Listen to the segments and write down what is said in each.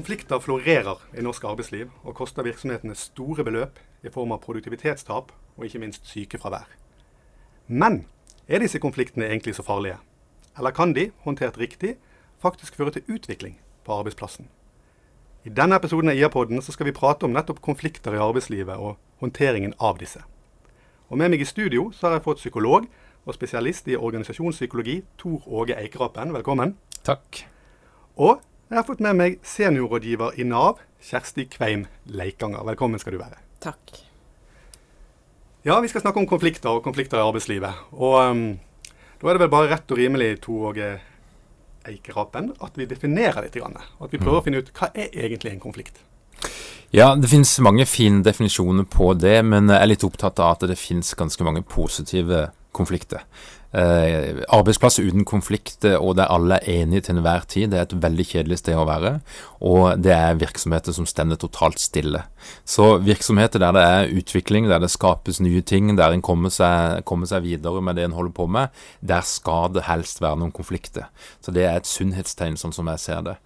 Konflikter florerer i norsk arbeidsliv og koster virksomhetene store beløp i form av produktivitetstap og ikke minst sykefravær. Men er disse konfliktene egentlig så farlige? Eller kan de, håndtert riktig, faktisk føre til utvikling på arbeidsplassen? I denne episoden av IA-podden skal vi prate om nettopp konflikter i arbeidslivet og håndteringen av disse. Og Med meg i studio så har jeg fått psykolog og spesialist i organisasjonspsykologi, Tor Åge Eikerapen. Velkommen. Takk. Og jeg har fått med meg seniorrådgiver i Nav, Kjersti Kveim Leikanger. Velkommen skal du være. Takk. Ja, vi skal snakke om konflikter og konflikter i arbeidslivet. Og um, da er det vel bare rett og rimelig, Tor Åge Eikerapen, at vi definerer litt. Grann, og at vi prøver å finne ut hva er egentlig en konflikt. Ja, det finnes mange fine definisjoner på det, men jeg er litt opptatt av at det finnes ganske mange positive konflikter. Eh, arbeidsplass uten konflikt, eh, og der alle er enige til enhver tid, det er et veldig kjedelig sted å være. Og det er virksomheter som stender totalt stille. Så virksomheter der det er utvikling, der det skapes nye ting, der en kommer seg, kommer seg videre med det en holder på med, der skal det helst være noen konflikter. Så det er et sunnhetstegn, sånn som jeg ser det.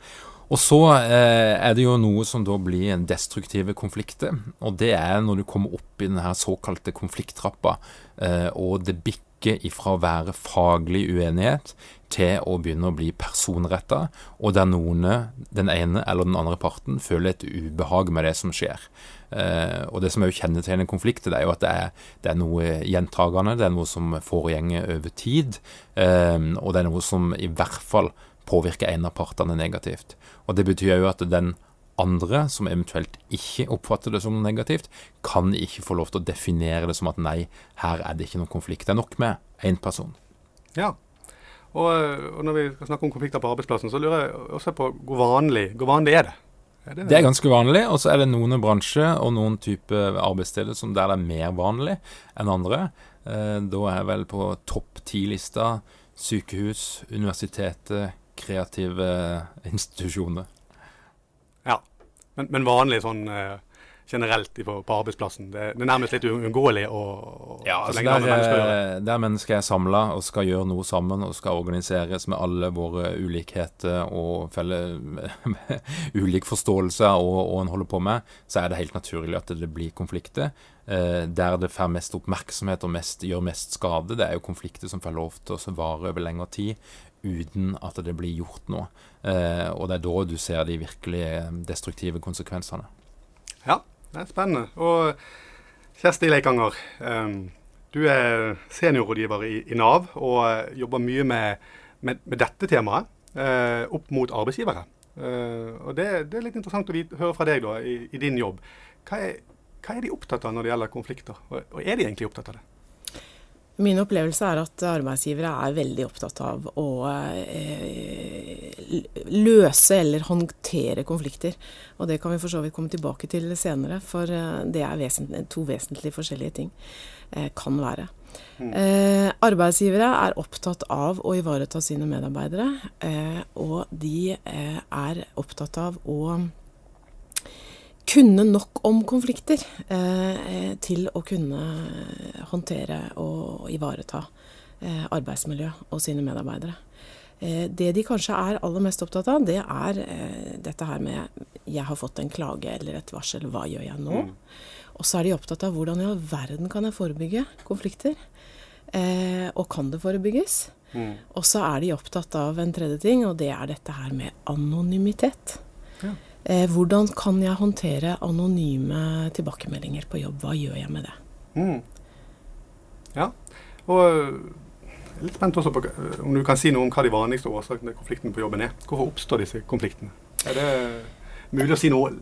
Og så eh, er det jo noe som da blir en destruktive konflikter. Og det er når du kommer opp i denne såkalte konflikttrappa, eh, og det bikker ifra å være faglig uenighet til å begynne å bli personretta, og der noen, den ene eller den andre parten, føler et ubehag med det som skjer. Eh, og det som er jo kjennetegner konflikter, det er jo at det er, det er noe gjentagende, det er noe som foregjenger over tid, eh, og det er noe som i hvert fall påvirker en av partene negativt. Og Det betyr jo at den andre, som eventuelt ikke oppfatter det som noe negativt, kan ikke få lov til å definere det som at nei, her er det ikke noen konflikt. Det er nok med én person. Ja, og, og, når vi skal snakke om konflikter på arbeidsplassen, så lurer jeg også på hvor vanlig, hvor vanlig er det? Er det, det er ganske vanlig, og så er det noen bransjer og noen typer arbeidssteder som der det er mer vanlig enn andre. Eh, da er jeg vel på topp ti-lista sykehus, universitetet, kreative institusjoner. Ja, men, men vanlig sånn uh, generelt på, på, arbeidsplassen. Det, det er nærmest litt uunngåelig Ja, altså der, mennesker der mennesker er samla og skal gjøre noe sammen og skal organiseres med alle våre ulikheter og felle ulik forståelse og, og en holder på med, så er det helt naturlig at det blir konflikter. Eh, der det får mest oppmerksomhet og mest, gjør mest skade, det er jo konflikter som får lov til å vare over lengre tid uten at det blir gjort noe. Eh, og det er da du ser de virkelig eh, destruktive konsekvensene. Ja, det er spennende. Og Kjersti Leikanger, eh, du er seniorrådgiver i, Nav og jobber mye med, med, med dette temaet opp mot arbeidsgivere. Og det, det, er litt interessant å vite, høre fra deg da, i, i din jobb. Hva er, hva er, de opptatt av når det gjelder konflikter, og, og er de egentlig opptatt av det? Min opplevelse er at arbeidsgivere er veldig opptatt av å eh, løse eller håndtere konflikter. Og det kan vi for så vidt komme tilbake til senere, for eh, det er vesentlig, to vesentlig forskjellige ting. Eh, kan være. Mm. Eh, arbeidsgivere er opptatt av å ivareta sine medarbeidere, eh, og de eh, er opptatt av å kunne nok om konflikter eh, til å kunne håndtere og ivareta eh, arbeidsmiljø og sine medarbeidere. Eh, det de kanskje er aller mest opptatt av, det er eh, dette her med 'jeg har fått en klage eller et varsel, hva gjør jeg nå?' Mm. Og så er de opptatt av hvordan i all verden kan jeg forebygge konflikter? Eh, og kan det forebygges? Mm. Og så er de opptatt av en tredje ting, og det er dette her med anonymitet. Ja. Eh, hvordan kan jeg håndtere anonyme tilbakemeldinger på jobb? Hva gjør jeg med det? Mm. Ja, og jeg er litt spent også på om du kan si noe om hva de vanligste årsakene til konfliktene på jobben er. Hvorfor oppstår disse konfliktene? Er det mulig å si noe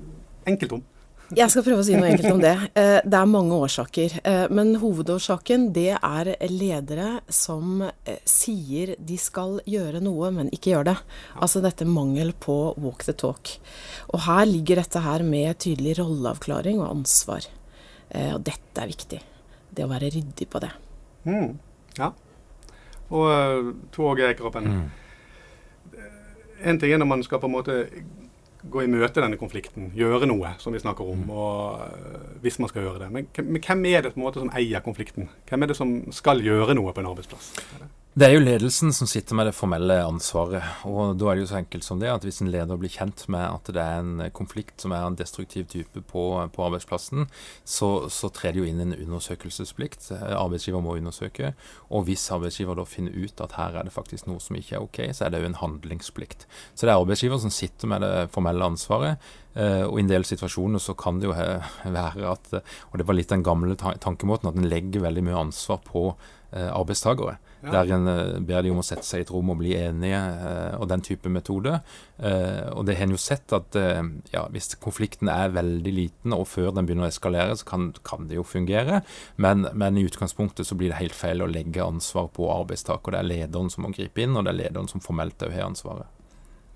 enkelt om? Jeg skal prøve å si noe enkelt om det. Eh, det er mange årsaker. Eh, men hovedårsaken det er ledere som eh, sier de skal gjøre noe, men ikke gjør det. Altså dette mangel på walk the talk. Og her ligger dette her med tydelig rolleavklaring og ansvar. Og dette er viktig. Det å være ryddig på det. Mm. Ja. Og Tog Ekeropen. Mm. En ting er når man skal på en måte gå i møte denne konflikten, gjøre noe, som vi snakker om, mm. og, uh, hvis man skal gjøre det. Men, men, hvem er det på en måte som eier konflikten? Hvem er det som skal gjøre noe på en arbeidsplass? Det er jo ledelsen som sitter med det formelle ansvaret. og Da er det jo så enkelt som det at hvis en leder blir kjent med at det er en konflikt som er en destruktiv type på, på arbeidsplassen, så, så trer det jo inn en undersøkelsesplikt. Arbeidsgiver må undersøke. Og hvis arbeidsgiver da finner ut at her er det faktisk noe som ikke er ok, så er det jo en handlingsplikt. Så det er arbeidsgiver som sitter med det formelle ansvaret. Uh, og i en del situasjoner så kan det jo være at Og det var litt den gamle tankemåten at en legger veldig mye ansvar på arbeidstagere. arbeidstakere. Ja. Der en uh, ber de om å sette seg i et rom og bli enige, og den type metode. og det har en jo sett at ja, hvis konflikten er veldig liten, og før den begynner å eskalere, så kan, kan det jo fungere. Men, men, i utgangspunktet så blir det helt feil å legge ansvar på arbeidstaker. Det er lederen som må gripe inn, og det er lederen som formelt òg har ansvaret.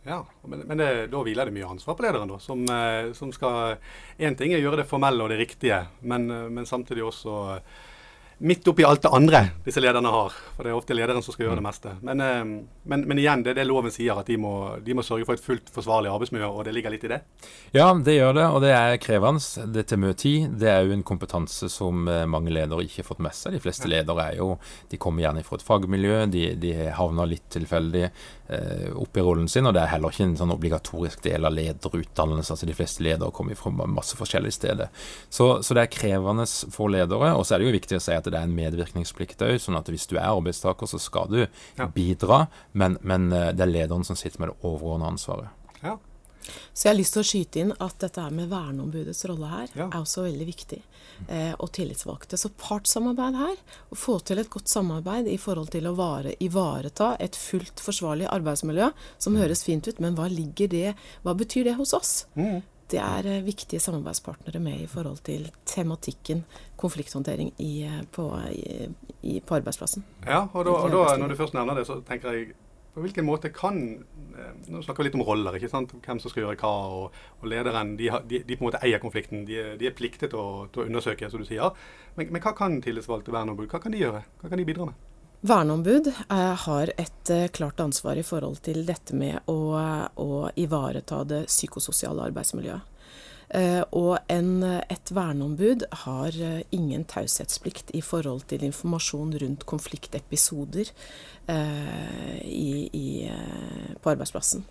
Ja, Men, men det, da hviler det mye ansvar på lederen, da, som, eh, som skal Én ting er å gjøre det formelle og det riktige, men, eh, men samtidig også midt oppi alt det andre disse lederne har. For det er ofte lederen som skal gjøre det mm. meste. Men, eh, men, men igjen, det er det loven sier, at de må, de må, sørge for et fullt forsvarlig arbeidsmiljø. Og det ligger litt i det? Ja, det gjør det, og det er krevende. Det til mye tid. Det er jo en kompetanse som eh, mange ledere ikke har fått med seg. De fleste ledere er jo De kommer gjerne fra et fagmiljø, de, de havner litt tilfeldig eh, opp i rollen sin, og det er heller ikke en sånn obligatorisk del av lederutdannelse. altså De fleste ledere kommer fra masse forskjellige steder. Så, så det er krevende for ledere. Og så er det jo viktig å si at at det er en medvirkningsplikt òg. Sånn at hvis du er arbeidstaker, så skal du ja. bidra, men, men, eh, det er lederen som sitter med det overordnede ansvaret. Ja. Så jeg har lyst til å skyte inn at dette her med verneombudets rolle her ja. er også veldig viktig. Eh, og tillitsvalgte. Så partssamarbeid her, å få til et godt samarbeid i forhold til å vare, ivareta et fullt forsvarlig arbeidsmiljø, som mm. høres fint ut, men hva ligger det Hva betyr det hos oss? Mm det er eh, viktige samarbeidspartnere med i forhold til tematikken konflikthåndtering i, eh, på, i, på, arbeidsplassen. Ja, og, da, og da, når du først nevner det, så tenker jeg på hvilken måte kan eh, Nå snakker vi litt om roller, ikke sant? hvem som skal gjøre hva. Og, og lederen de, de, de, på en måte eier konflikten. De, de er pliktet til å, til å, undersøke, som du sier. Men, men hva kan tillitsvalgte verneombud hva kan de gjøre? Hva kan de bidra med? Verneombud eh, har et eh, klart ansvar i forhold til dette med å, å ivareta det psykososiale arbeidsmiljøet. Eh, og en, et verneombud har ingen taushetsplikt i forhold til informasjon rundt konfliktepisoder i, i, på arbeidsplassen.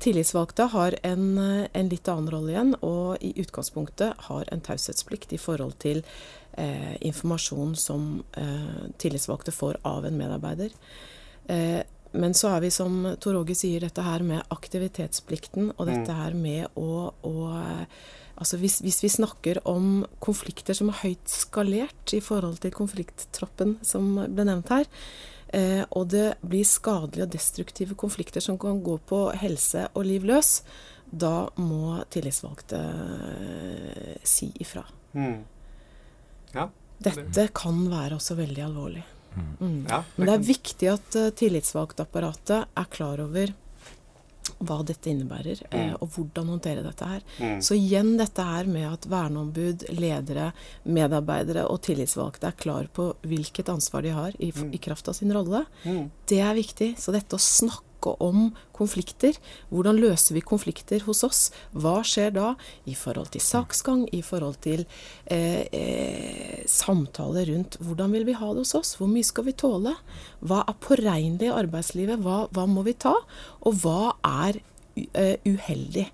Tillitsvalgte har en, en, litt annen rolle igjen, og i utgangspunktet har en taushetsplikt i forhold til eh, informasjon som eh, tillitsvalgte får av en medarbeider. Eh, men så har vi, som Tor Åge sier, dette her med aktivitetsplikten og dette mm. her med å, å Altså hvis, hvis, vi snakker om konflikter som er høyt skalert i forhold til konflikttroppen som ble nevnt her, eh, og det blir skadelige og destruktive konflikter som kan gå på helse og liv løs, da må tillitsvalgte eh, si ifra. Mm. Ja. Dette kan være også veldig alvorlig. Mm. mm. Ja, det Men det er viktig at uh, tillitsvalgtapparatet er klar over hva dette innebærer, mm. eh, og hvordan håndtere dette her. Mm. Så igjen dette her med at verneombud, ledere, medarbeidere og tillitsvalgte er klar på hvilket ansvar de har i, mm. i kraft av sin rolle, mm. det er viktig. Så dette å snakke snakke om konflikter. Hvordan løser vi konflikter hos oss? Hva skjer da i forhold til saksgang, i forhold til eh, eh, samtaler rundt hvordan vil vi ha det hos oss? Hvor mye skal vi tåle? Hva er påregnelig i arbeidslivet? Hva, hva, må vi ta? Og hva er uh, uheldig?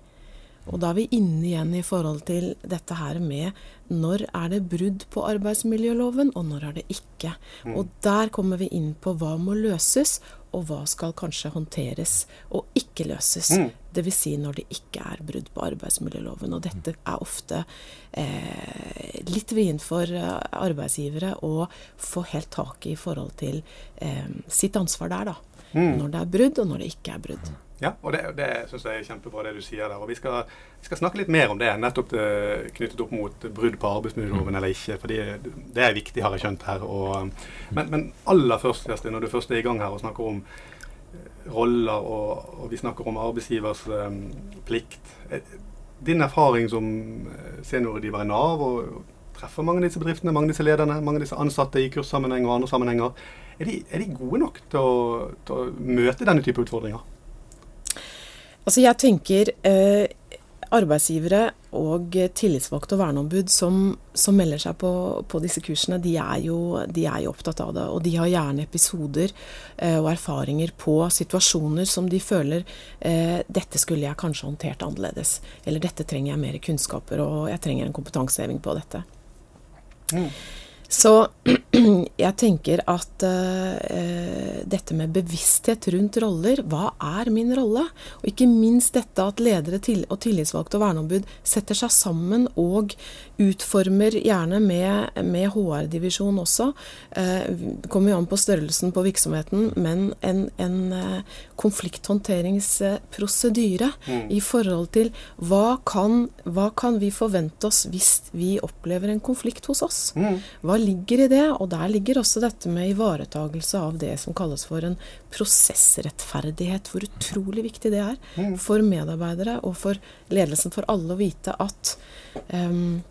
Og da er vi inne igjen i forhold til dette her med når er det brudd på arbeidsmiljøloven, og når er det ikke. Mm. Og der kommer vi inn på hva må løses, og hva skal kanskje håndteres og ikke løses. Mm. Dvs. Si når det ikke er brudd på arbeidsmiljøloven. Og dette er ofte eh, litt vrient for eh, arbeidsgivere å få helt tak i i forhold til eh, sitt ansvar der, da. Mm. Når det er brudd, og når det ikke er brudd. Ja, og det, det syns jeg er kjempebra det du sier der. Og vi skal, vi skal snakke litt mer om det, nettopp det, knyttet opp mot brudd på arbeidsmiljøloven eller ikke. For det er viktig, har jeg skjønt her. Og, men, men, aller først, Kjersti, når du først er i gang her og snakker om eh, roller, og, og vi snakker om arbeidsgivers um, plikt. Eh, din erfaring som seniorrådgiver i Nav og treffer mange av disse bedriftene, mange av disse lederne, mange av disse ansatte i kurssammenheng og andre sammenhenger. Er de, er de gode nok til å, til å møte denne type utfordringer? Altså jeg tenker eh, arbeidsgivere og tillitsvalgte og verneombud som, som melder seg på, på, disse kursene, de er, jo, de er, jo, opptatt av det. Og de har gjerne episoder eh, og erfaringer på situasjoner som de føler eh, dette skulle jeg kanskje håndtert annerledes. Eller dette trenger jeg mer kunnskaper, og jeg trenger en kompetanseheving på dette. Mm. Så jeg tenker at uh, dette med bevissthet rundt roller, hva er min rolle? Og ikke minst dette at ledere til, og tillitsvalgte og verneombud setter seg sammen og utformer, gjerne med, med HR-divisjon også, Det kommer jo an på størrelsen på virksomheten, men en, en uh, konflikthåndteringsprosedyre mm. i forhold til hva kan, hva kan, vi forvente oss hvis vi opplever en konflikt hos oss? Mm. Hva ligger i det? Og der ligger også dette med ivaretagelse av det som kalles for en prosessrettferdighet. Hvor utrolig viktig det er mm. for medarbeidere og for ledelsen, for alle å vite at um,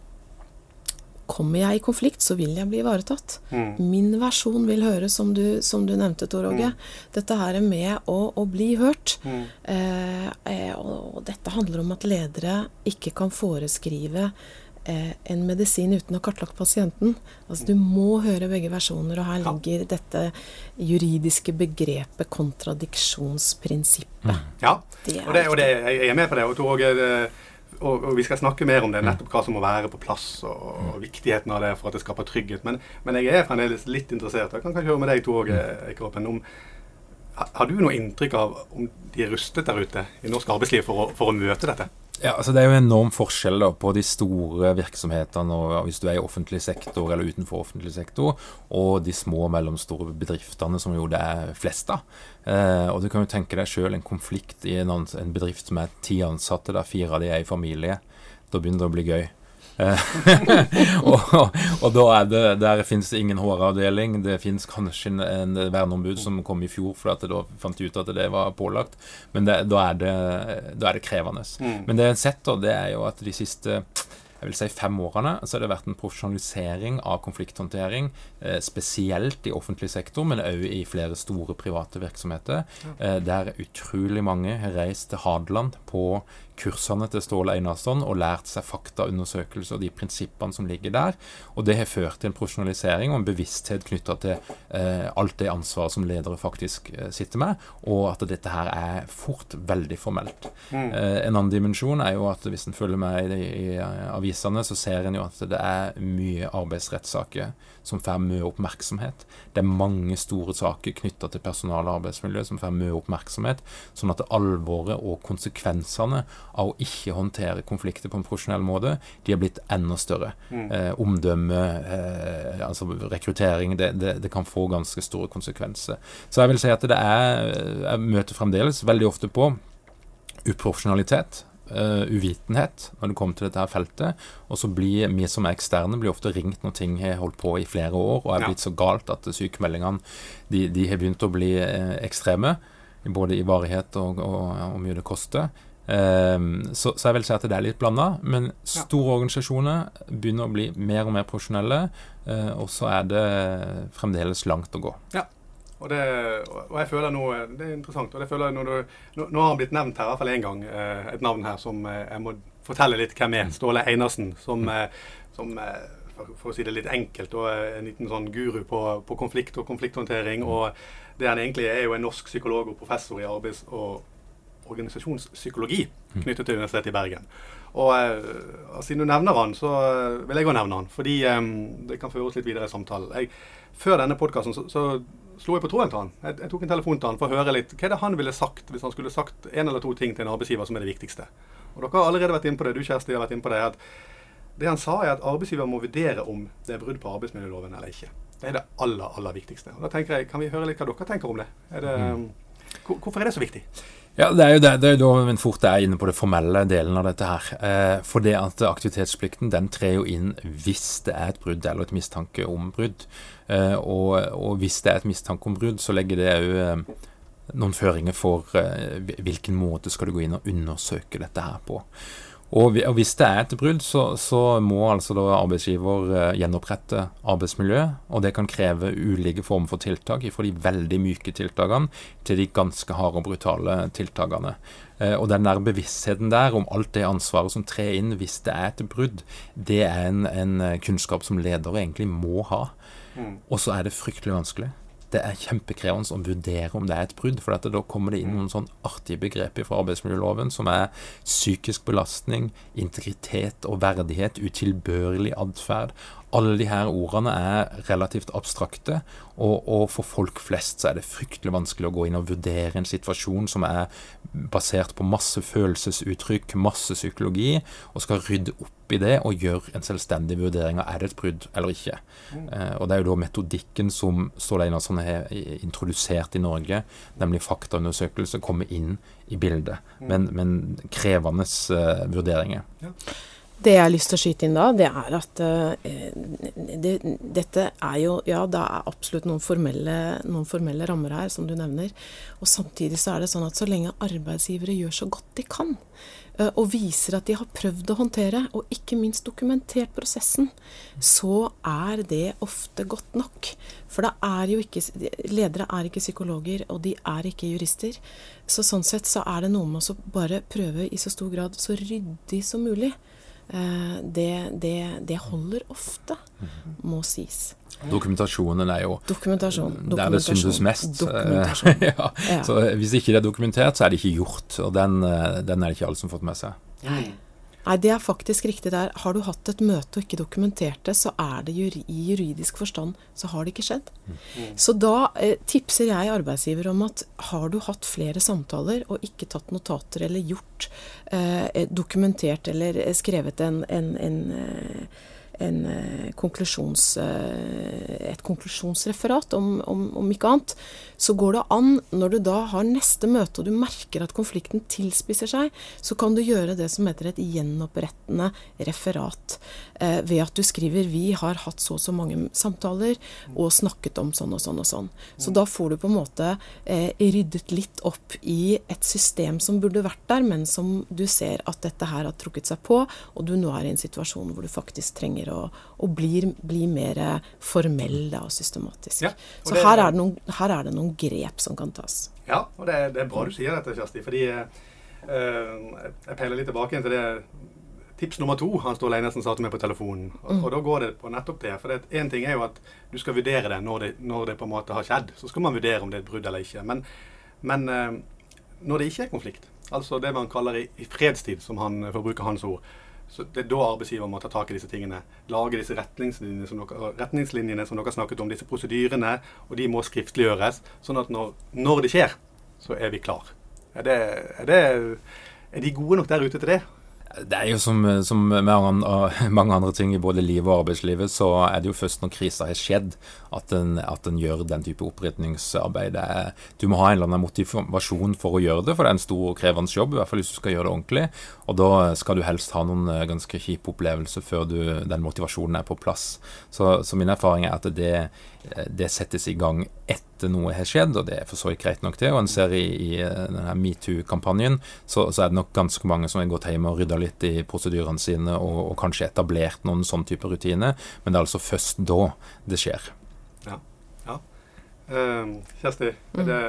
Kommer jeg i konflikt, så vil jeg bli ivaretatt. Mm. Min versjon vil høres, som du, som du nevnte, Tor Åge. Mm. Dette her er med å, å bli hørt. Mm. Eh, eh og, og, dette handler om at ledere ikke kan foreskrive eh, en medisin uten å ha kartlagt pasienten. Altså Du må høre begge versjoner, og her ligger dette juridiske begrepet kontradiksjonsprinsippet. Mm. Ja, det og, det, og det, jeg er med på det. og Tor og, og, vi skal snakke mer om det, mm. nettopp hva som må være på plass, og, og mm. viktigheten av det for at det skaper trygghet. Men, men jeg er fremdeles litt interessert. Jeg kan kanskje høre med deg, to òg, Åge om Har du noe inntrykk av om de er rustet der ute i norsk arbeidsliv for å, for å møte dette? Ja, altså Det er jo en enorm forskjell da, på de store virksomhetene, og hvis du er i offentlig sektor eller utenfor offentlig sektor, og de små og mellomstore bedriftene, som jo det er flest av. Eh, og Du kan jo tenke deg sjøl en konflikt i en, en, bedrift som er ti ansatte, der fire av de er i familie. Da begynner det å bli gøy. Og, og, da er det Der finnes det ingen HR-avdeling. Det finnes kanskje en, en verneombud som kom i fjor fordi da fant de ut at det var pålagt. Men det, da, er det, da, er det, krevende. Mm. Men det en sett, da, det er jo at de siste jeg vil si fem årene så har det vært en profesjonalisering av konflikthåndtering, eh, spesielt i offentlig sektor, men òg i flere store private virksomheter, eh, der utrolig mange har reist til Hadeland på kursene til Ståle Einarsson og lært seg faktaundersøkelser og de prinsippene som ligger der. Og det har ført til en profesjonalisering og en bevissthet knytta til eh, alt det ansvaret som ledere faktisk eh, sitter med, og at dette her er fort veldig formelt. Mm. Eh, en annen dimensjon er jo at hvis en følger med i, i, i avisene, så ser en jo at det er mye arbeidsrettssaker som får mye oppmerksomhet. Det er mange store saker knytta til personal- og arbeidsmiljø som får mye oppmerksomhet, sånn at alvoret og konsekvensene av å ikke håndtere konflikter på en profesjonell måte, de har blitt enda større. Mm. Eh, omdømme, eh, altså rekruttering, det, det, det, kan få ganske store konsekvenser. Så jeg vil si at det er Jeg møter fremdeles veldig ofte på uprofesjonalitet uh, uvitenhet når det kommer til dette her feltet. Og så blir vi som er eksterne blir ofte ringt når ting har holdt på i flere år og er blitt så galt at sykemeldingene de, de har begynt å bli uh, ekstreme. Både i varighet og hvor mye det koster. Um, så, så, jeg vil si at det er litt blanda. Men store ja. organisasjoner begynner å bli mer og mer profesjonelle. Uh, og så er det fremdeles langt å gå. Ja. Og, det, og, jeg føler nå, Det er interessant. og det føler når du, nå, nå, har han blitt nevnt her i hvert fall én gang, eh, et navn her som eh, jeg må fortelle litt hvem er. Ståle Einarsen. Som, eh, som for, for, å si det litt enkelt, og en liten sånn guru på, på konflikt og konflikthåndtering. Og det han egentlig er, er jo en norsk psykolog og professor i arbeids- og organisasjonspsykologi knyttet til Universitetet i Bergen. Og, og Siden du nevner han, så vil jeg òg nevne han, fordi um, det kan føre oss litt videre i samtalen. Jeg, før denne podkasten så, så slo jeg på tråden til han. Jeg, jeg, tok en telefon til han for å høre litt hva er det han ville sagt hvis han skulle sagt en eller to ting til en arbeidsgiver som er det viktigste. Og Dere har allerede vært inne på det. Du Kjersti, har vært inne på det. at Det han sa, er at arbeidsgiver må vurdere om det er brudd på arbeidsmiljøloven eller ikke. Det er det aller, aller viktigste. Og da tenker jeg, Kan vi høre litt hva dere tenker om det? Er det mm. Hvorfor er det så viktig? Ja, Det er jo det, det er jo da men fort er inne på det formelle delen av dette her. Eh, for det at aktivitetsplikten den trer jo inn hvis det er et brudd eller et mistanke om brudd. Eh, og, og, hvis det er et mistanke om brudd, så legger det òg eh, noen føringer for eh, hvilken måte skal du gå inn og undersøke dette her på. Og, hvis det er et brudd, så, så må altså da arbeidsgiver eh, gjenopprette arbeidsmiljøet. Og det kan kreve ulike former for tiltak, fra de veldig myke tiltakene til de ganske harde og brutale tiltakene. Eh, og den der bevisstheten der om alt det ansvaret som trer inn hvis det er et brudd, det er en, en kunnskap som ledere egentlig må ha. Mm. Og så er det fryktelig vanskelig det er kjempekrevende å vurdere om det er et brudd. For da kommer det inn noen sånn artige begreper fra arbeidsmiljøloven som er psykisk belastning, integritet og verdighet, utilbørlig atferd. Alle de her ordene er relativt abstrakte, og, og, for folk flest så er det fryktelig vanskelig å gå inn og vurdere en situasjon som er basert på masse følelsesuttrykk, masse psykologi, og skal rydde opp i det og gjøre en selvstendig vurdering av er det et brudd eller ikke. Mm. Eh, og Det er jo da metodikken som Ståle Einarsson har introdusert i Norge, nemlig faktaundersøkelse, kommer inn i bildet. Mm. Men, men krevende uh, vurderinger. Ja. Det jeg har lyst til å skyte inn da, det er at uh, det, dette er jo Ja, det er absolutt noen formelle, noen formelle, rammer her, som du nevner. Og samtidig så er det sånn at så lenge arbeidsgivere gjør så godt de kan, uh, og viser at de har prøvd å håndtere, og ikke minst dokumentert prosessen, så er det ofte godt nok. For det er jo ikke Ledere er ikke psykologer, og de er ikke jurister. Så sånn sett så er det noe med å bare prøve i så stor grad så ryddig som mulig. Eh, det, det, det, holder ofte, må sies. Dokumentasjonen er jo Dokumentasjon, dokumentasjon der det syndes mest. ja. Ja. Så hvis ikke det er dokumentert, så er det ikke gjort. Og den, eh, den er det ikke alle som har fått med seg. Nei. Nei, det er faktisk riktig der. Har du hatt et møte og ikke dokumentert det, så er det juri, i juridisk forstand så har det ikke skjedd. Mm. Så da eh, tipser jeg arbeidsgiver om at har du hatt flere samtaler og ikke tatt notater eller gjort, eh, dokumentert eller skrevet en, en, en eh, en, eh, konklusjons, eh, et konklusjonsreferat, om, om, om, ikke annet, så går det an, når du da har neste møte og du merker at konflikten tilspisser seg, så kan du gjøre det som heter et gjenopprettende referat. Eh, ved at du skriver 'Vi har hatt så og så mange samtaler og snakket om sånn og sånn og sånn'. Så da får du på en måte eh, ryddet litt opp i et system som burde vært der, men som du ser at dette her har trukket seg på, og du nå er i en situasjon hvor du faktisk trenger trenger og, og bli, blir, mer formell da, og systematisk. Ja, og Så det, her, er noen, her, er det noen, grep som kan tas. Ja, og det, det er bra du sier dette, Kjersti. fordi uh, jeg peiler litt tilbake til det tips nummer to han står Leinesen sa til meg på telefonen. Og, mm. og, da går det på nettopp det. For én ting er jo at du skal vurdere det når, det når, det på en måte har skjedd. Så skal man vurdere om det er et brudd eller ikke. Men, men uh, når det ikke er konflikt, altså det man kaller i, i fredstid, som han, forbruker hans ord, så Det er da arbeidsgiver må ta tak i disse tingene. Lage disse retningslinjene som dere, retningslinjene som dere snakket om, disse prosedyrene. Og de må skriftliggjøres. Sånn at når, når det skjer, så er vi klar. Er, det, er, det, er de gode nok der ute til det? Det er jo som, som med mange andre ting i både livet og arbeidslivet, så er det jo først når krisa har skjedd at en, at en gjør den type opprydningsarbeid. Du må ha en eller annen motivasjon for å gjøre det, for det er en stor og krevende jobb. I hvert fall hvis du skal gjøre det ordentlig. Og da skal du helst ha noen eh, ganske kjipe opplevelser før du, den motivasjonen er på plass. Så, så min erfaring er at det, det settes i gang etter noe har skjedd, og det er for så vidt greit nok, det. Og en ser i, i eh, denne metoo-kampanjen, så, så, er det nok ganske mange som har gått hjem og rydda litt i prosedyrene sine, og, og kanskje etablert noen sånn type rutiner, men det er altså først da det skjer. Ja. ja. Uh, Kjersti, mm. det,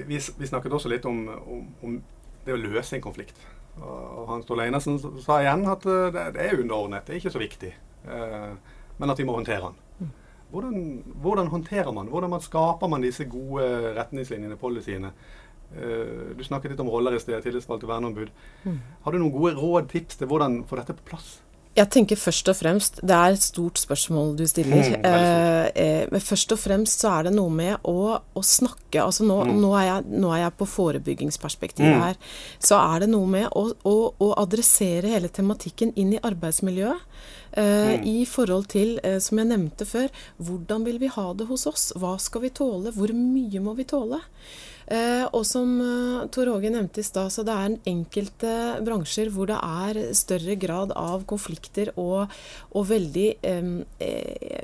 vi, vi, snakket også litt om, om, om, det å løse en konflikt. Og Hans Ståle Einarsen sa igjen at eh, det, det er underordnet, det er ikke så viktig. Uh, men at vi må håndtere den. Hvordan, hvordan, håndterer man? Hvordan man skaper man disse gode retningslinjene, policyene? Uh, du snakket litt om roller i sted, tillitsvalgt og verneombud. Mm. Har du noen gode råd, tips til hvordan få dette på plass? Jeg tenker først og fremst Det er et stort spørsmål du stiller. Mm, eh, eh, men først og fremst så er det noe med å, å snakke altså nå, mm. nå, er jeg, nå, er jeg, på forebyggingsperspektivet mm. her. Så er det noe med å, å, å adressere hele tematikken inn i arbeidsmiljøet. Eh, mm. I forhold til, eh, som jeg nevnte før, hvordan vil vi ha det hos oss? Hva skal vi tåle? Hvor mye må vi tåle? Eh, og som Tor Åge nevnte i stad, så det er enkelte bransjer hvor det er større grad av konflikter og, og veldig eh,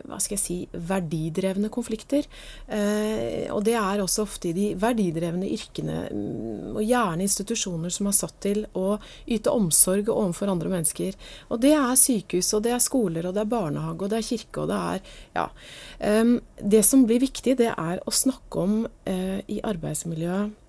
hva skal jeg si, verdidrevne konflikter. Eh, og det er også ofte i de verdidrevne yrkene, mm, og gjerne institusjoner som er satt til å yte omsorg overfor andre mennesker. Og det er sykehus, og det er skoler, og det er barnehage, og det er kirke, og det er ja. Um, det som blir viktig, det er å snakke om uh, i arbeidsmiljøet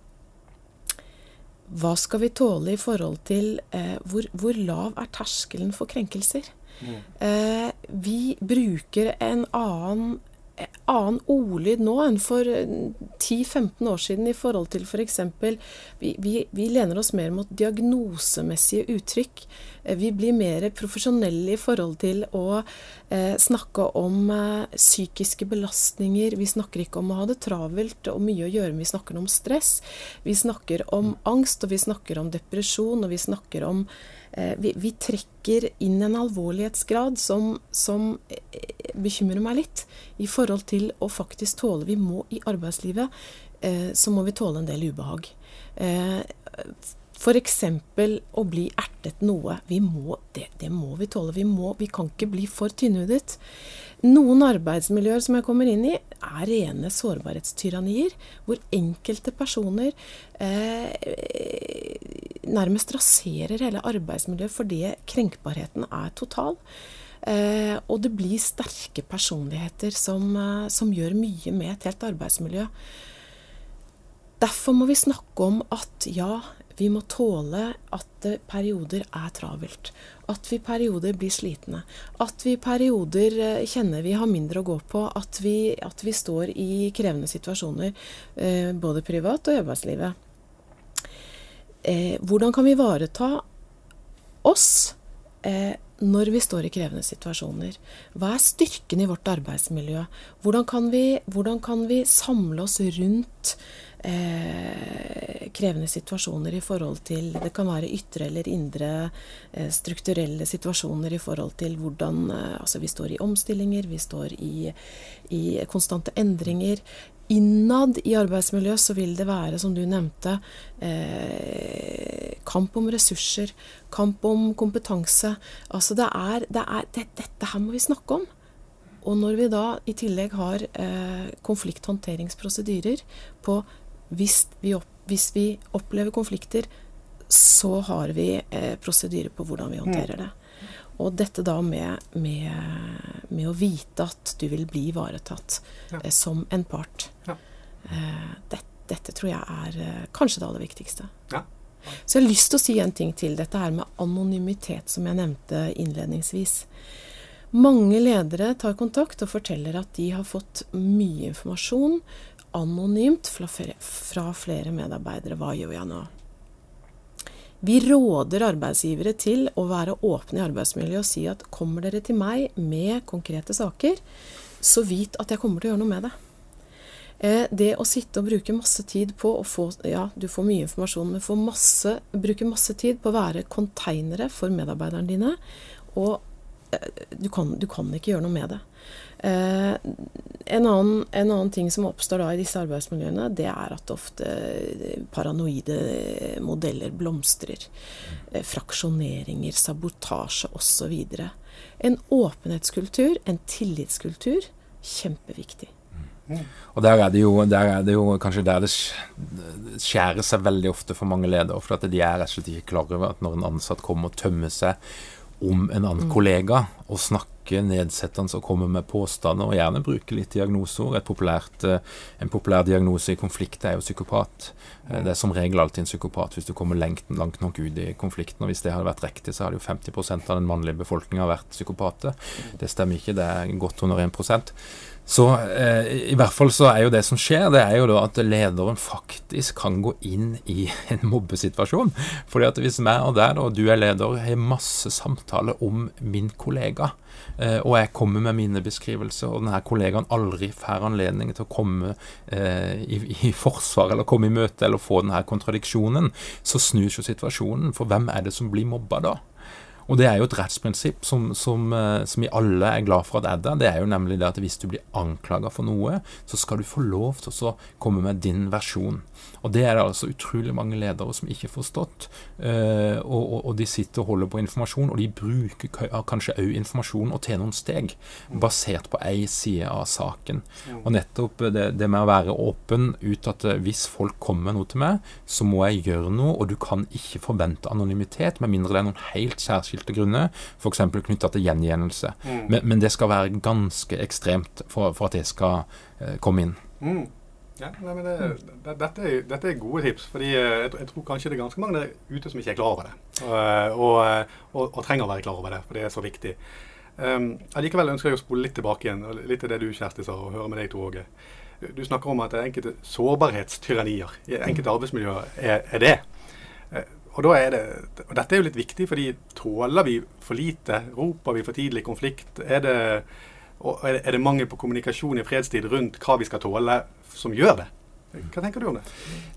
hva skal vi tåle i forhold til uh, hvor, hvor, lav er terskelen for krenkelser? Mm. Uh, vi bruker en annen annen ordlyd nå enn for 10-15 år siden i forhold til f.eks. For vi, vi, vi lener oss mer mot diagnosemessige uttrykk. Eh, vi blir mer profesjonelle i forhold til å eh, snakke om eh, psykiske belastninger. Vi snakker ikke om å ha det travelt og mye å gjøre, men vi snakker om stress. Vi snakker om angst, og vi snakker om depresjon, og vi snakker om Eh, vi, vi, trekker inn en alvorlighetsgrad som, som, eh, bekymrer meg litt, i forhold til å faktisk tåle Vi må i arbeidslivet eh, så må vi tåle en del ubehag. Eh, F.eks. å bli ertet noe. Vi må, det, det, må vi tåle. Vi, må, vi kan ikke bli for tynnhudet. Noen arbeidsmiljøer som jeg kommer inn i, er rene sårbarhetstyrannier, hvor enkelte personer eh, nærmest raserer hele arbeidsmiljøet fordi krenkbarheten er total. Eh, og det blir sterke personligheter som, eh, som gjør mye med et helt arbeidsmiljø. Derfor må vi snakke om at ja, vi må tåle at perioder er travelt. At vi i perioder blir slitne. At vi i perioder eh, kjenner vi har mindre å gå på. At vi, at vi står i krevende situasjoner, eh, både privat og i arbeidslivet. Eh, hvordan kan vi ivareta oss når vi står i krevende situasjoner? Hva er styrken i vårt arbeidsmiljø? Hvordan kan vi, hvordan kan vi samle oss rundt eh, krevende situasjoner i forhold til Det kan være ytre eller indre eh, strukturelle situasjoner i forhold til hvordan eh, Altså vi står i omstillinger, vi står i, i konstante endringer. Innad i arbeidsmiljøet så vil det være, som du nevnte, eh, kamp om ressurser, kamp om kompetanse. Altså det er, det er det, Dette her må vi snakke om. Og når vi da i tillegg har eh, konflikthåndteringsprosedyrer på hvis vi, opp, hvis vi opplever konflikter, så har vi eh, prosedyrer på hvordan vi håndterer det. Og dette da med, med, med, å vite at du vil bli ivaretatt ja. eh, som en part. Ja. Eh, det, dette tror jeg er eh, kanskje det aller viktigste. Ja. Så jeg har lyst til å si en ting til. Dette her med anonymitet, som jeg nevnte innledningsvis. Mange ledere tar kontakt og forteller at de har fått mye informasjon anonymt fra flere medarbeidere. Hva gjør jeg nå? Vi råder arbeidsgivere til å være åpne i arbeidsmiljøet og si at kommer dere til meg med konkrete saker, så vit at jeg kommer til å gjøre noe med det. Eh, det å sitte og bruke masse tid på å få Ja, du får mye informasjon, men får masse, bruke masse tid på å være konteinere for medarbeiderne dine. Og eh, du kan, du kan ikke gjøre noe med det. Eh, en, annen, en, annen, ting som oppstår da i disse arbeidsmiljøene, det er at ofte eh, paranoide modeller blomstrer. Eh, fraksjoneringer, sabotasje osv. En åpenhetskultur, en tillitskultur, kjempeviktig. Mm. Og der er, jo, der er, det jo, kanskje der det skjærer seg veldig ofte for mange ledere. For at de er rett og slett ikke klar over at når en ansatt kommer og tømmer seg om en annen mm. kollega og snakke nedsettende og komme med påstander, og gjerne bruke litt diagnoseord. Eh, en populær diagnose i konflikt er jo psykopat. Eh, det er som regel alltid en psykopat hvis du kommer lengt, langt nok ut i konflikten. Og hvis det hadde vært riktig, så hadde jo 50% av den mannlige befolkninga vært psykopater. Det stemmer ikke, det er godt under 1 så eh, i hvert fall så er jo det som skjer, det er jo da at lederen faktisk kan gå inn i en mobbesituasjon. Fordi at hvis meg og deg, og du er leder, har masse samtaler om min kollega, og jeg kommer med mine beskrivelser, og denne kollegaen aldri får anledning til å komme eh, i, i, forsvar eller komme i møte eller få denne kontradiksjonen, så snus jo situasjonen. For hvem er det som blir mobba da? Og det er jo et rettsprinsipp som, som, eh, som, vi alle er glad for at er der. Det er jo nemlig det at hvis du blir anklaga for noe, så skal du få lov til å komme med din versjon. Og det er det altså utrolig mange ledere som ikke har forstått. Uh, og, og, og, de sitter og holder på informasjon, og de bruker kanskje òg informasjon og til noen steg, basert på ei side av saken. Og nettopp det, det med å være åpen ut at eh, hvis folk kommer med noe til meg, så må jeg gjøre noe, og du kan ikke forvente anonymitet med mindre det er noen helt særskilte grunner, f.eks. knytta til gjengjeldelse. Mm. Men, men, det skal være ganske ekstremt for, for at det skal uh, komme inn. Mm. Ja, nei, det, det, dette, er, dette, er, gode tips. fordi eh, jeg, jeg, tror kanskje det er ganske mange der ute som ikke er klar over det. Og, og, og, og trenger å være klar over det, for det er så viktig. Um, likevel ønsker jeg å spole litt tilbake igjen, litt til det du Kjersti sa, og høre med deg to òg. Du snakker om at det er enkelte sårbarhetstyrannier i enkelte arbeidsmiljøer er, er det. Og, er det, og dette er jo litt viktig, fordi tåler vi for lite? Roper vi for tidlig konflikt? Er det er det mangel på kommunikasjon i fredstid rundt hva vi skal tåle, som gjør det? Hva tenker du om det?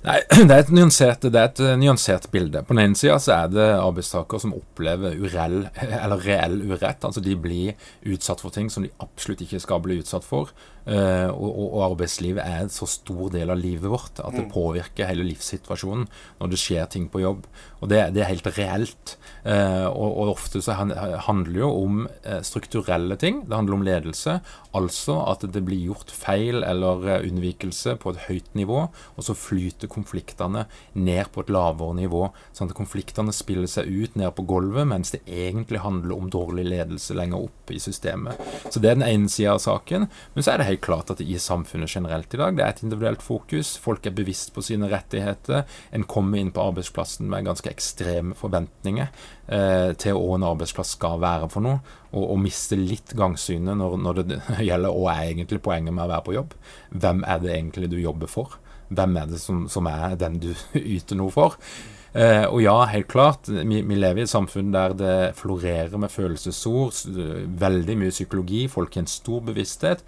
Nei, det er et nyansert, det er et nyansert bilde. På den ene sida er det arbeidstakere som opplever urell, eller reell urett. Altså de blir utsatt for ting som de absolutt ikke skal bli utsatt for. Uh, og, og, arbeidslivet er en så stor del av livet vårt at det mm. påvirker hele livssituasjonen når det skjer ting på jobb. Og det, det er helt reelt. Uh, og, og, ofte så handler jo om uh, strukturelle ting. Det handler om ledelse. Altså at det blir gjort feil eller unnvikelse på et høyt nivå, og så flyter konfliktene ned på et lavere nivå. Sånn at konfliktene spiller seg ut ned på gulvet, mens det egentlig handler om dårlig ledelse lenger opp i systemet. Så det er den ene sida av saken. Men så er det helt klart at i samfunnet generelt i dag, det er et individuelt fokus. Folk er bevisst på sine rettigheter. En kommer inn på arbeidsplassen med ganske ekstreme forventninger eh, til hva en arbeidsplass skal være for noe, og, og miste litt gangsynet når, når, det gjelder hva er egentlig poenget med å være på jobb. Hvem er det egentlig du jobber for? Hvem er det som, som er den du yter noe for? Eh, og ja, helt klart, vi, vi, lever i et samfunn der det florerer med følelsesord, veldig mye psykologi, folk har en stor bevissthet.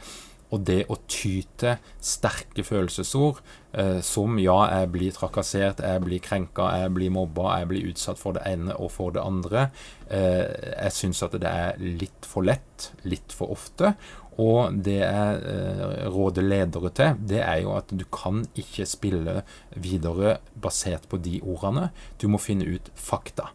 Og det å tyte sterke følelsesord, eh, som ja, jeg blir trakassert, jeg blir krenka, jeg blir mobba, jeg blir utsatt for det ene og for det andre, eh, jeg syns at det er litt for lett, litt for ofte. Og det jeg eh, råder ledere til, det er jo at du kan ikke spille videre basert på de ordene. Du må finne ut fakta.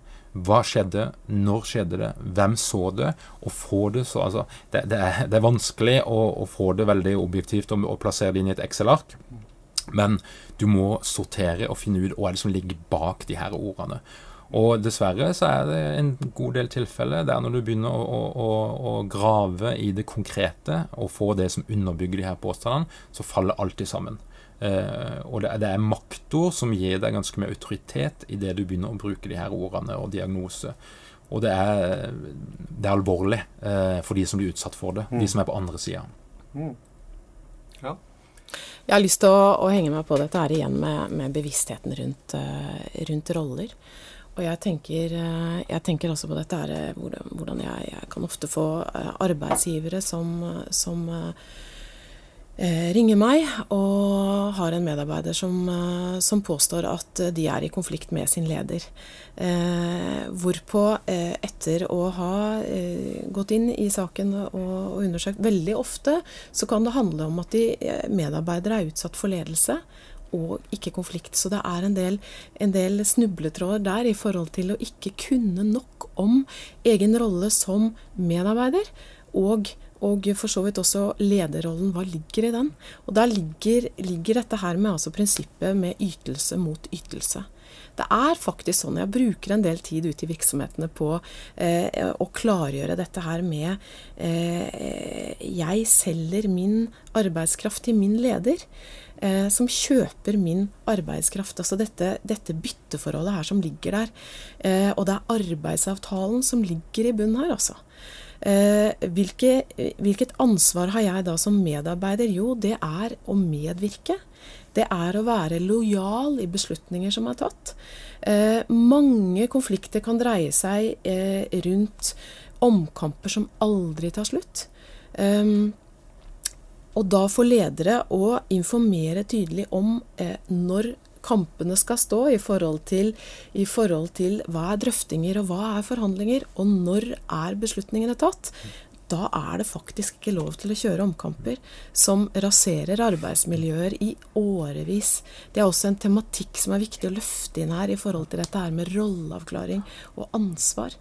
Hva skjedde? Når skjedde det? Hvem så det? Og får det så altså, det, det, er, det er, vanskelig å, å, få det veldig objektivt og, og plassere det inn i et Excel-ark. Men du må sortere og finne ut hva som ligger bak de her ordene. Og dessverre så er det en god del tilfeller der når du begynner å, å, å, grave i det konkrete og få det som underbygger de her påstandene, så faller alltid sammen. Uh, og det, det er maktord som gir deg ganske mye autoritet i det du begynner å bruke de her ordene og diagnose. Og det er, det er alvorlig eh, for de som blir utsatt for det, mm. de som er på andre sida. Mm. Ja. Jeg har lyst til å, å, henge meg på dette her igjen med, med bevisstheten rundt, uh, rundt, roller. Og jeg tenker, jeg tenker også på dette her, hvordan jeg, jeg kan ofte få arbeidsgivere som, som Eh, ringer meg og har en medarbeider som, eh, som, påstår at de er i konflikt med sin leder. Eh, hvorpå, eh, etter å ha eh, gått inn i saken og, og, undersøkt Veldig ofte så kan det handle om at de eh, medarbeidere er utsatt for ledelse og ikke konflikt. Så det er en del, en del snubletråder der i forhold til å ikke kunne nok om egen rolle som medarbeider. og og for så vidt også lederrollen. Hva ligger i den? Og der ligger, ligger dette her med altså prinsippet med ytelse mot ytelse. Det er faktisk sånn, Jeg bruker en del tid ute i virksomhetene på eh, å klargjøre dette her med eh, Jeg selger min arbeidskraft til min leder, eh, som kjøper min arbeidskraft. Altså dette, dette, bytteforholdet her som ligger der. Eh, og det er arbeidsavtalen som ligger i bunnen her, altså. Eh, hvilke, hvilket ansvar har jeg da som medarbeider? Jo, det er å medvirke. Det er å være lojal i beslutninger som er tatt. Eh, mange konflikter kan dreie seg eh, rundt omkamper som aldri tar slutt. Og da får ledere å informere tydelig om eh, når kampene skal stå i forhold, til, i forhold til hva er drøftinger og hva er forhandlinger, og når er beslutningene tatt da er det faktisk ikke lov til å kjøre omkamper som raserer arbeidsmiljøer i årevis. Det er også en tematikk som er viktig å løfte inn her i forhold til dette her med rolleavklaring og ansvar.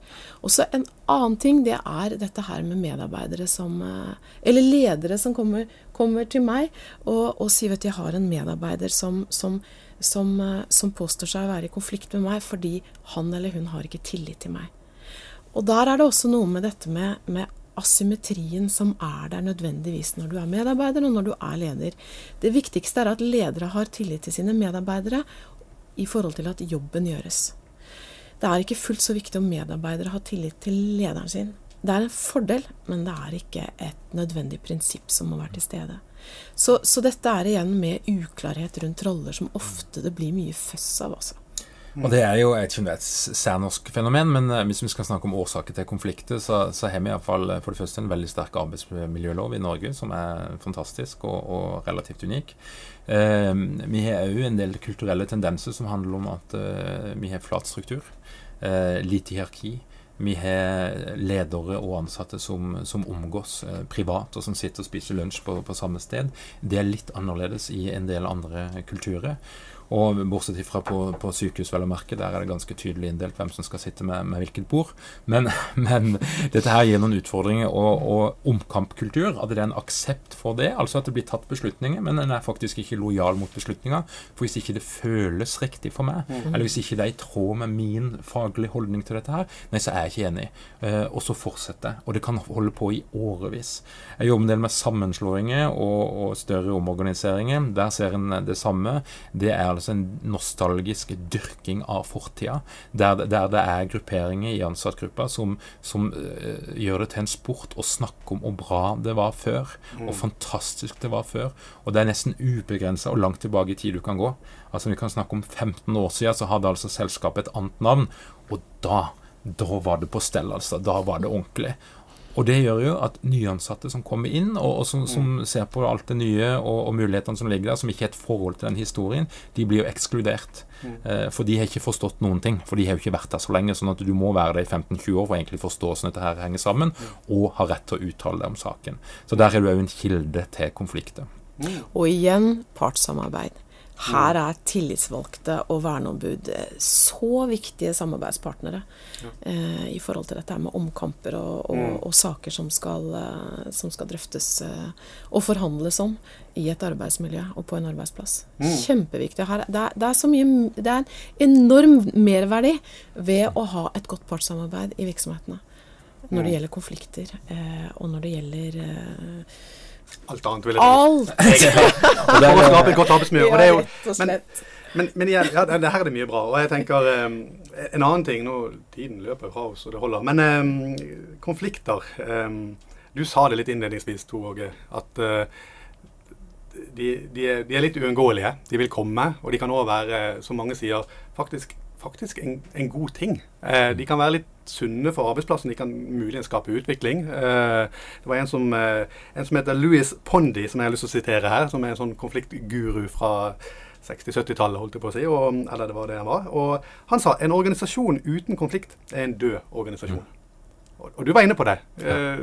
Også en annen ting, det er dette her med medarbeidere som eh, Eller ledere som kommer, kommer til meg og, og sier at jeg har en medarbeider som, som som, eh, som, påstår seg å være i konflikt med meg fordi han eller hun har ikke tillit til meg. Og der er det også noe med dette med, med asymmetrien som er der nødvendigvis når du er medarbeider og når du er leder. Det viktigste er at ledere har tillit til sine medarbeidere i forhold til at jobben gjøres. Det er ikke fullt så viktig om medarbeidere har tillit til lederen sin. Det er en fordel, men det er ikke et nødvendig prinsipp som må være til stede. Så, så dette er igjen med uklarhet rundt roller som ofte det blir mye føss av. altså. Og Det er jo et, et særnorsk fenomen, men uh, hvis vi skal snakke om årsaker til konflikter, så, så har vi iallfall eh, for det første en veldig sterk arbeidsmiljølov i Norge, som er fantastisk og, og relativt unik. Eh, vi har òg en del kulturelle tendenser som handler om at eh, vi har flat struktur, lite hierarki. Vi har ledere og ansatte som, som omgås eh, privat, og som sitter og spiser lunsj på, på, samme sted. Det er litt annerledes i en del andre kulturer. Og bortsett fra på, på sykehus, vel å merke, der er det ganske tydelig inndelt hvem som skal sitte med, med hvilket bord. Men, men, dette her gir noen utfordringer. Og, og omkampkultur, at det er en aksept for det, altså at det blir tatt beslutninger, men en er faktisk ikke lojal mot beslutninga. For hvis ikke det føles riktig for meg, mm. eller hvis ikke det er i tråd med min faglige holdning til dette her, nei, så er jeg ikke enig. Uh, og så fortsetter Og det kan holde på i årevis. Jeg jobber en del med sammenslåinger og, og større omorganiseringer. Der ser en det samme. Det er altså en nostalgisk dyrking av fortida, der, der, det er grupperinger i ansattgruppa som, som uh, gjør det til en sport å snakke om hvor bra det var før, mm. og fantastisk det var før. Og det er nesten ubegrensa og langt tilbake i tid du kan gå. Altså Vi kan snakke om 15 år siden, så hadde altså selskapet et annet navn, og da da var det på stell, altså. Da var det ordentlig. Og det gjør jo at nyansatte som kommer inn, og, og som, som, ser på alt det nye og, og, mulighetene som ligger der, som ikke har et forhold til den historien, de blir jo ekskludert. Mm. Eh, for de har ikke forstått noen ting. For de har jo ikke vært der så lenge. sånn at du må være der i 15-20 år for å egentlig forstå hvordan dette her henger sammen, og ha rett til å uttale deg om saken. Så der er du òg en kilde til konflikter. Mm. Og igjen partssamarbeid. Her er tillitsvalgte og verneombud eh, så viktige samarbeidspartnere ja. eh, i forhold til dette med omkamper og, og, mm. og saker som skal, eh, som skal drøftes eh, og forhandles om i et arbeidsmiljø og på en arbeidsplass. Mm. Kjempeviktig. Her, det, er, det, er, så mye, det er en enorm merverdi ved å ha et godt partssamarbeid i virksomhetene når det mm. gjelder konflikter, eh, og når det gjelder eh, Alt annet, vil jeg si. For å skape et godt arbeidsmiljø. Ja, jo, men, men, men igjen, ja, det her er det mye bra. Og jeg tenker um, En annen ting nå, Tiden løper fra oss, og det holder. Men um, konflikter um, Du sa det litt innledningsvis, Tor Åge, at uh, de, de, er, de, er, litt uunngåelige. De vil komme, og de kan òg være, som mange sier, faktisk faktisk en, en god ting. Eh, de kan være litt sunne for arbeidsplassen. De kan muligens skape utvikling. Eh, det var en som, eh, en som, heter Louis Pondi, som jeg har lyst til å sitere her, som er en sånn konfliktguru fra 60-70-tallet, holdt jeg på å si. Og, eller det var det han var. Og han sa en organisasjon uten konflikt er en død organisasjon. Mm. Og, og, du var inne på det. Ja.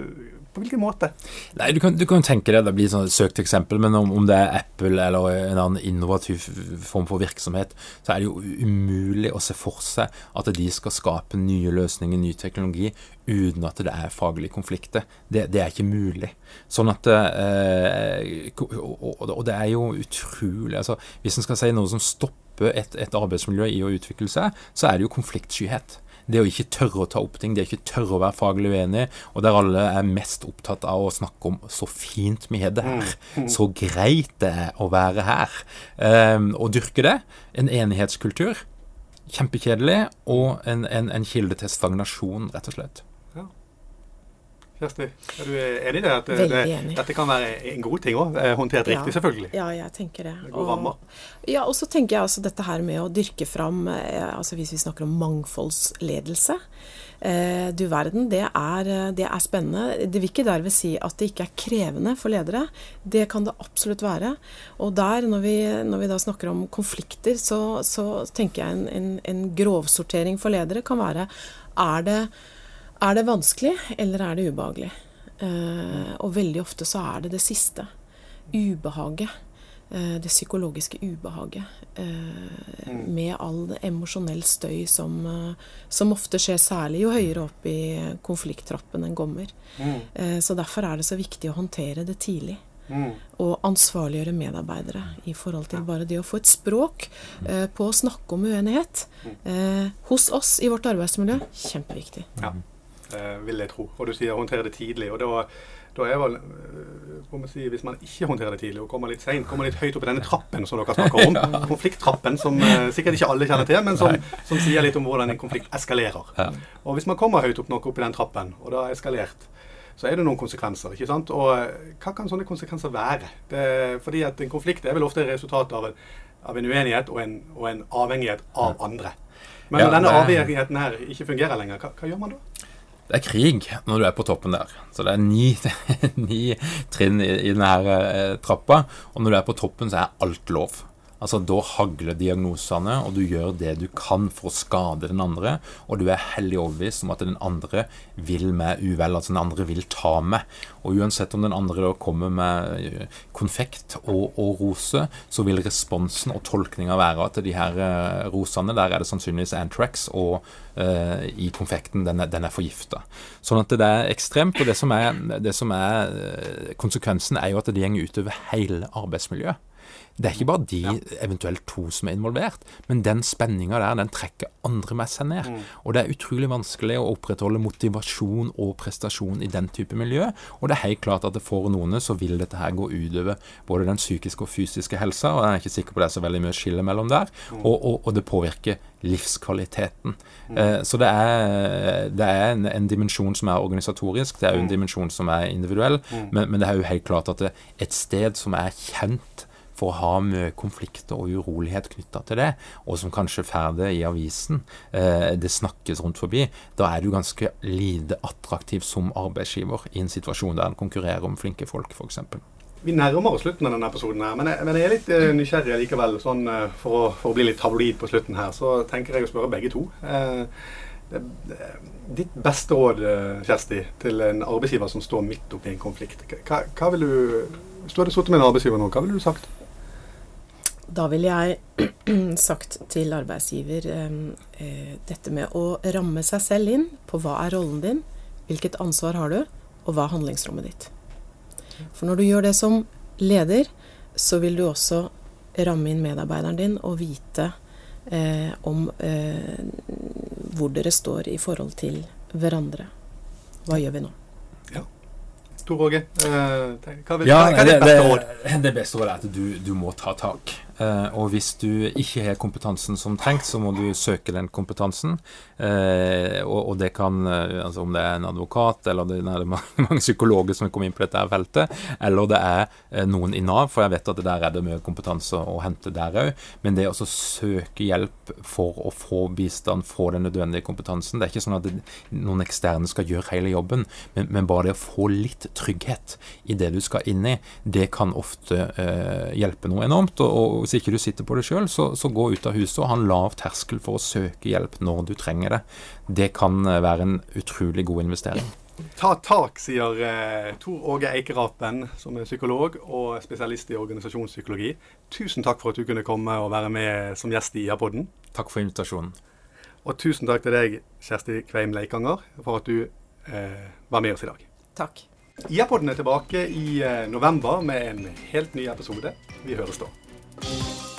På hvilken måte? Nei, Du kan, du kan tenke deg, det blir sånn søkt eksempel, men om, om, det er Apple eller en annen innovativ form for virksomhet, så er det jo umulig å se for seg at de skal skape nye løsninger, ny teknologi, uten at det er faglige konflikter. Det, det er ikke mulig. Sånn at eh, og, og, det er jo utrolig altså, Hvis en skal si noe som stopper et, et arbeidsmiljø i å utvikle seg, så er det jo konfliktskyhet det å ikke tørre å ta opp ting, det å ikke tørre å være faglig uenig, og der alle er mest opptatt av å snakke om så fint vi har det her, mm. så greit det er å være her. Um, og dyrke det. En enighetskultur. Kjempekjedelig, og en, en, en kilde til stagnasjon, rett og slett. Kjersti, er du enig i det? At det, enig. dette kan være en god ting òg? Eh, håndtert ja, riktig, selvfølgelig. Ja, jeg tenker det. God rammer. Ja, og så tenker jeg altså dette her med å dyrke fram eh, altså Hvis vi snakker om mangfoldsledelse, Eh, du verden, det er, det er, spennende. Det vil ikke derved si at det ikke er krevende for ledere. Det kan det absolutt være. Og der, når vi, når vi da snakker om konflikter, så, så tenker jeg en, en, en, grovsortering for ledere kan være er det, er det vanskelig, eller er det ubehagelig? Eh, og veldig ofte så er det det siste. Ubehaget. Eh, det psykologiske ubehaget. Eh, mm. Med all emosjonell støy som, som, ofte skjer, særlig jo høyere opp i konflikttrappen en kommer. Mm. Så derfor er det så viktig å håndtere det tidlig. Mm. Og ansvarliggjøre medarbeidere i forhold til bare det å få et språk eh, på å snakke om uenighet. Eh, hos oss i vårt arbeidsmiljø kjempeviktig. Ja, vil jeg tro. Og du sier håndtere det tidlig. og da da er vel man si, Hvis man ikke håndterer det tidlig og kommer litt seint, kommer litt høyt opp i denne trappen som dere snakker om, konflikttrappen, som uh, sikkert ikke alle kjenner til, men som, som, sier litt om hvordan en konflikt eskalerer. Og Hvis man kommer høyt opp nok opp i den trappen, og det har eskalert, så er det noen konsekvenser. ikke sant? Og hva kan sånne konsekvenser være? Det, fordi at en konflikt er vel ofte resultat av en, av en uenighet og en, og en, avhengighet av andre. Men når denne avhengigheten her ikke fungerer lenger, hva, hva gjør man da? Det er krig når du er på toppen der. Så det er ni, ni trinn i, i denne eh, trappa. Og når du er på toppen, så er alt lov. Altså, Da hagler diagnosene, og du gjør det du kan for å skade den andre. Og du er hellig overbevist om at den andre vil meg uvel, altså den andre vil ta meg. Og uansett om den andre da kommer med eh, konfekt og, og rose, så vil responsen og tolkninga være at de her uh, rosene, der er det sannsynligvis antrax, og uh, i konfekten, den er, den er forgifta. Sånn at det er ekstremt. Og det som er, det som er konsekvensen, er jo at det går utover hele arbeidsmiljøet. Det er ikke bare de ja. eventuelt to som er involvert, men den spenninga der, den trekker andre med seg ned. Mm. Og det er utrolig vanskelig å opprettholde motivasjon og prestasjon i den type miljø. Og det er helt klart at for noen så vil dette her gå utover både den psykiske og fysiske helsa, og jeg er ikke sikker på det er så veldig mye skille mellom der, mm. og, og, og, det påvirker livskvaliteten. Mm. Eh, så det er, det er en, en, dimensjon som er organisatorisk, det er jo en mm. dimensjon som er individuell, mm. men, men, det er jo helt klart at det, et sted som er kjent å ha mye konflikter og urolighet knytta til det, og som kanskje får det i avisen, eh, det snakkes rundt forbi, da er du ganske lite attraktiv som arbeidsgiver i en situasjon der en konkurrerer om flinke folk, f.eks. Vi nærmer oss slutten av denne episoden, her, men jeg, men jeg er litt uh, nysgjerrig likevel. Sånn, uh, for, å, for, å, bli litt tabloid på slutten her, så tenker jeg å spørre begge to. Det, det, ditt beste råd, Kjersti, til en arbeidsgiver som står midt oppi en konflikt. Hva, hva vil du, du hadde sittet med en arbeidsgiver nå, hva ville du sagt? Da ville jeg sagt til arbeidsgiver eh, dette med å ramme seg selv inn på hva er rollen din, hvilket ansvar har du, og hva er handlingsrommet ditt. For når du gjør det som leder, så vil du også ramme inn medarbeideren din og vite eh, om eh, hvor dere står i forhold til hverandre. Hva gjør vi nå? Ja. Tor Åge, eh, hva, er ditt beste året? Det beste året er at du, du må ta tak. Uh, og hvis du ikke har kompetansen som trengt, så må du søke den kompetansen. Uh, og, det kan, uh, altså om det er en advokat, eller det, er mange psykologer som kommer inn på dette feltet, eller det er noen i Nav, for jeg vet at det der er det mye kompetanse å hente der òg. Men det å søke hjelp for å få bistand, få den nødvendige kompetansen Det er ikke sånn at noen eksterne skal gjøre hele jobben, men, men, bare det å få litt trygghet i det du skal inn i, det kan ofte hjelpe noe enormt. og hvis ikke du sitter på det sjøl, så, så, gå ut av huset og ha en lav terskel for å søke hjelp når du trenger det. Det kan eh, være en utrolig god investering. Ta tak, sier eh, Tor Åge Eikerapen, som er psykolog og spesialist i organisasjonspsykologi. Tusen takk for at du kunne komme og være med som gjest i IA-podden. Takk for invitasjonen. Og tusen takk til deg, Kjersti Kveim Leikanger, for at du eh, var med oss i dag. Takk. IA-podden er tilbake i eh, november med en helt ny episode. Vi høres da. Thank you.